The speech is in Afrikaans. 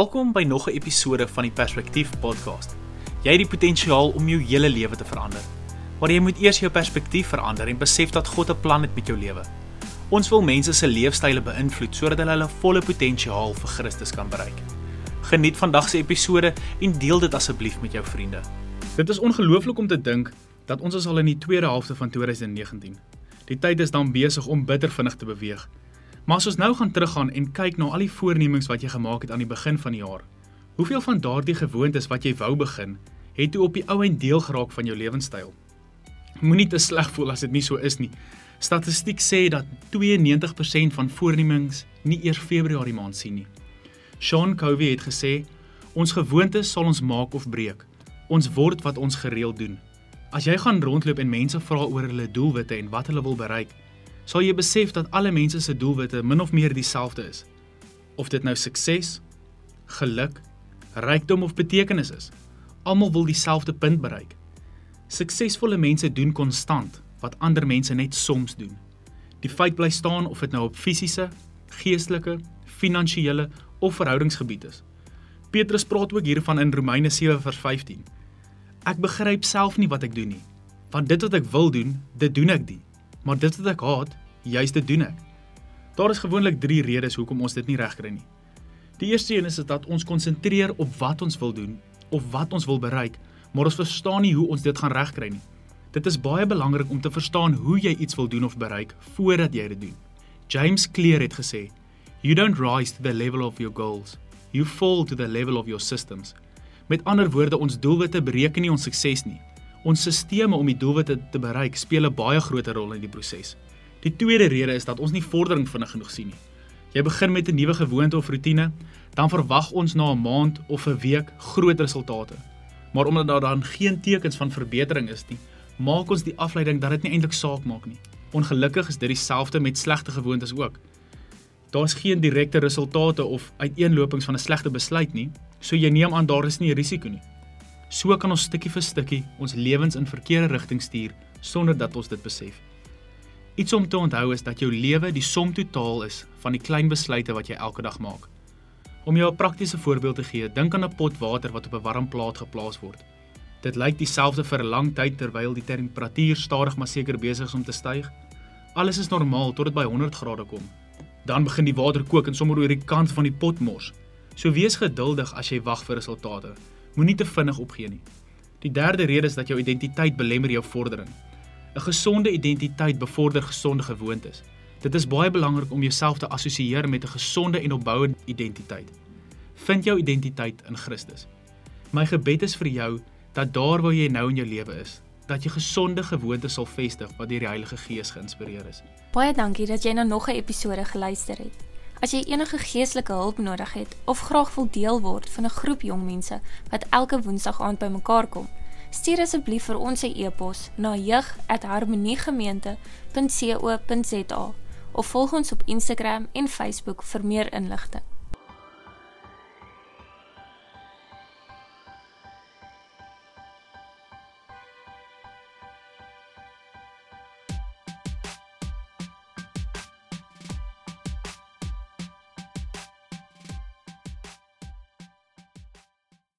Welkom by nog 'n episode van die Perspektief podcast. Jy het die potensiaal om jou hele lewe te verander. Maar jy moet eers jou perspektief verander en besef dat God 'n plan het met jou lewe. Ons wil mense se leefstyle beïnvloed sodat hulle hulle volle potensiaal vir Christus kan bereik. Geniet vandag se episode en deel dit asseblief met jou vriende. Dit is ongelooflik om te dink dat ons is al in die tweede helfte van 2019. Die tyd is dan besig om bitter vinnig te beweeg. Maar as ons nou gaan teruggaan en kyk na al die voornemings wat jy gemaak het aan die begin van die jaar, hoeveel van daardie gewoontes wat jy wou begin, het toe op die ou en deel geraak van jou lewenstyl? Moenie te sleg voel as dit nie so is nie. Statistiek sê dat 92% van voornemings nie eers Februarie maand sien nie. Sean Covey het gesê, ons gewoontes sal ons maak of breek. Ons word wat ons gereeld doen. As jy gaan rondloop en mense vra oor hulle doelwitte en wat hulle wil bereik, sal jy besef dat alle mense se doelwitte min of meer dieselfde is. Of dit nou sukses, geluk, rykdom of betekenis is, almal wil dieselfde punt bereik. Suksesvolle mense doen konstant wat ander mense net soms doen. Die feit bly staan of dit nou op fisiese, geestelike, finansiële of verhoudingsgebied is. Petrus praat ook hiervan in Romeine 7:15. Ek begryp self nie wat ek doen nie, want dit wat ek wil doen, dit doen ek nie maar dit wat ek haat, juist dit doen ek. Daar is gewoonlik 3 redes hoekom ons dit nie regkry nie. Die eerste een is dat ons konsentreer op wat ons wil doen of wat ons wil bereik, maar ons verstaan nie hoe ons dit gaan regkry nie. Dit is baie belangrik om te verstaan hoe jy iets wil doen of bereik voordat jy dit doen. James Clear het gesê, "You don't rise to the level of your goals. You fall to the level of your systems." Met ander woorde, ons doelwitte bereken nie ons sukses nie. Ons stelsels om die doelwitte te bereik speel 'n baie groot rol in die proses. Die tweede rede is dat ons nie vordering vinnig genoeg sien nie. Jy begin met 'n nuwe gewoonte of rotine, dan verwag ons na 'n maand of 'n week groot resultate. Maar omdat daar dan geen tekens van verbetering is nie, maak ons die afleiding dat dit nie eintlik saak maak nie. Ongelukkig is dit dieselfde met slegte gewoontes ook. Daar's geen direkte resultate of uiteenlopings van 'n slegte besluit nie, so jy neem aan daar is nie 'n risiko nie. So kan ons stukkie vir stukkie ons lewens in verkeerde rigting stuur sonder dat ons dit besef. Iets om te onthou is dat jou lewe die som totaal is van die klein besluite wat jy elke dag maak. Om jou 'n praktiese voorbeeld te gee, dink aan 'n pot water wat op 'n warm plaat geplaas word. Dit lyk dieselfde vir 'n lang tyd terwyl die temperatuur stadig maar seker besig is om te styg. Alles is normaal tot dit by 100 grade kom. Dan begin die water kook en sommer oor die kant van die pot mors. So wees geduldig as jy wag vir resultate. Moenie te vinnig opgee nie. Die derde rede is dat jou identiteit belemmer jou vordering. 'n Gesonde identiteit bevorder gesonde gewoontes. Dit is baie belangrik om jouself te assosieer met 'n gesonde en opbouende identiteit. Vind jou identiteit in Christus. My gebed is vir jou dat daar waar jy nou in jou lewe is, dat jy gesonde gewoontes sal vestig wat deur die Heilige Gees geïnspireer is. Baie dankie dat jy nou nog 'n episode geluister het. As jy enige geestelike hulp nodig het of graag wil deel word van 'n groep jong mense wat elke Woensdag aand bymekaar kom, stuur asseblief vir ons 'n e-pos na jeug@harmoniegemeente.co.za of volg ons op Instagram en Facebook vir meer inligting.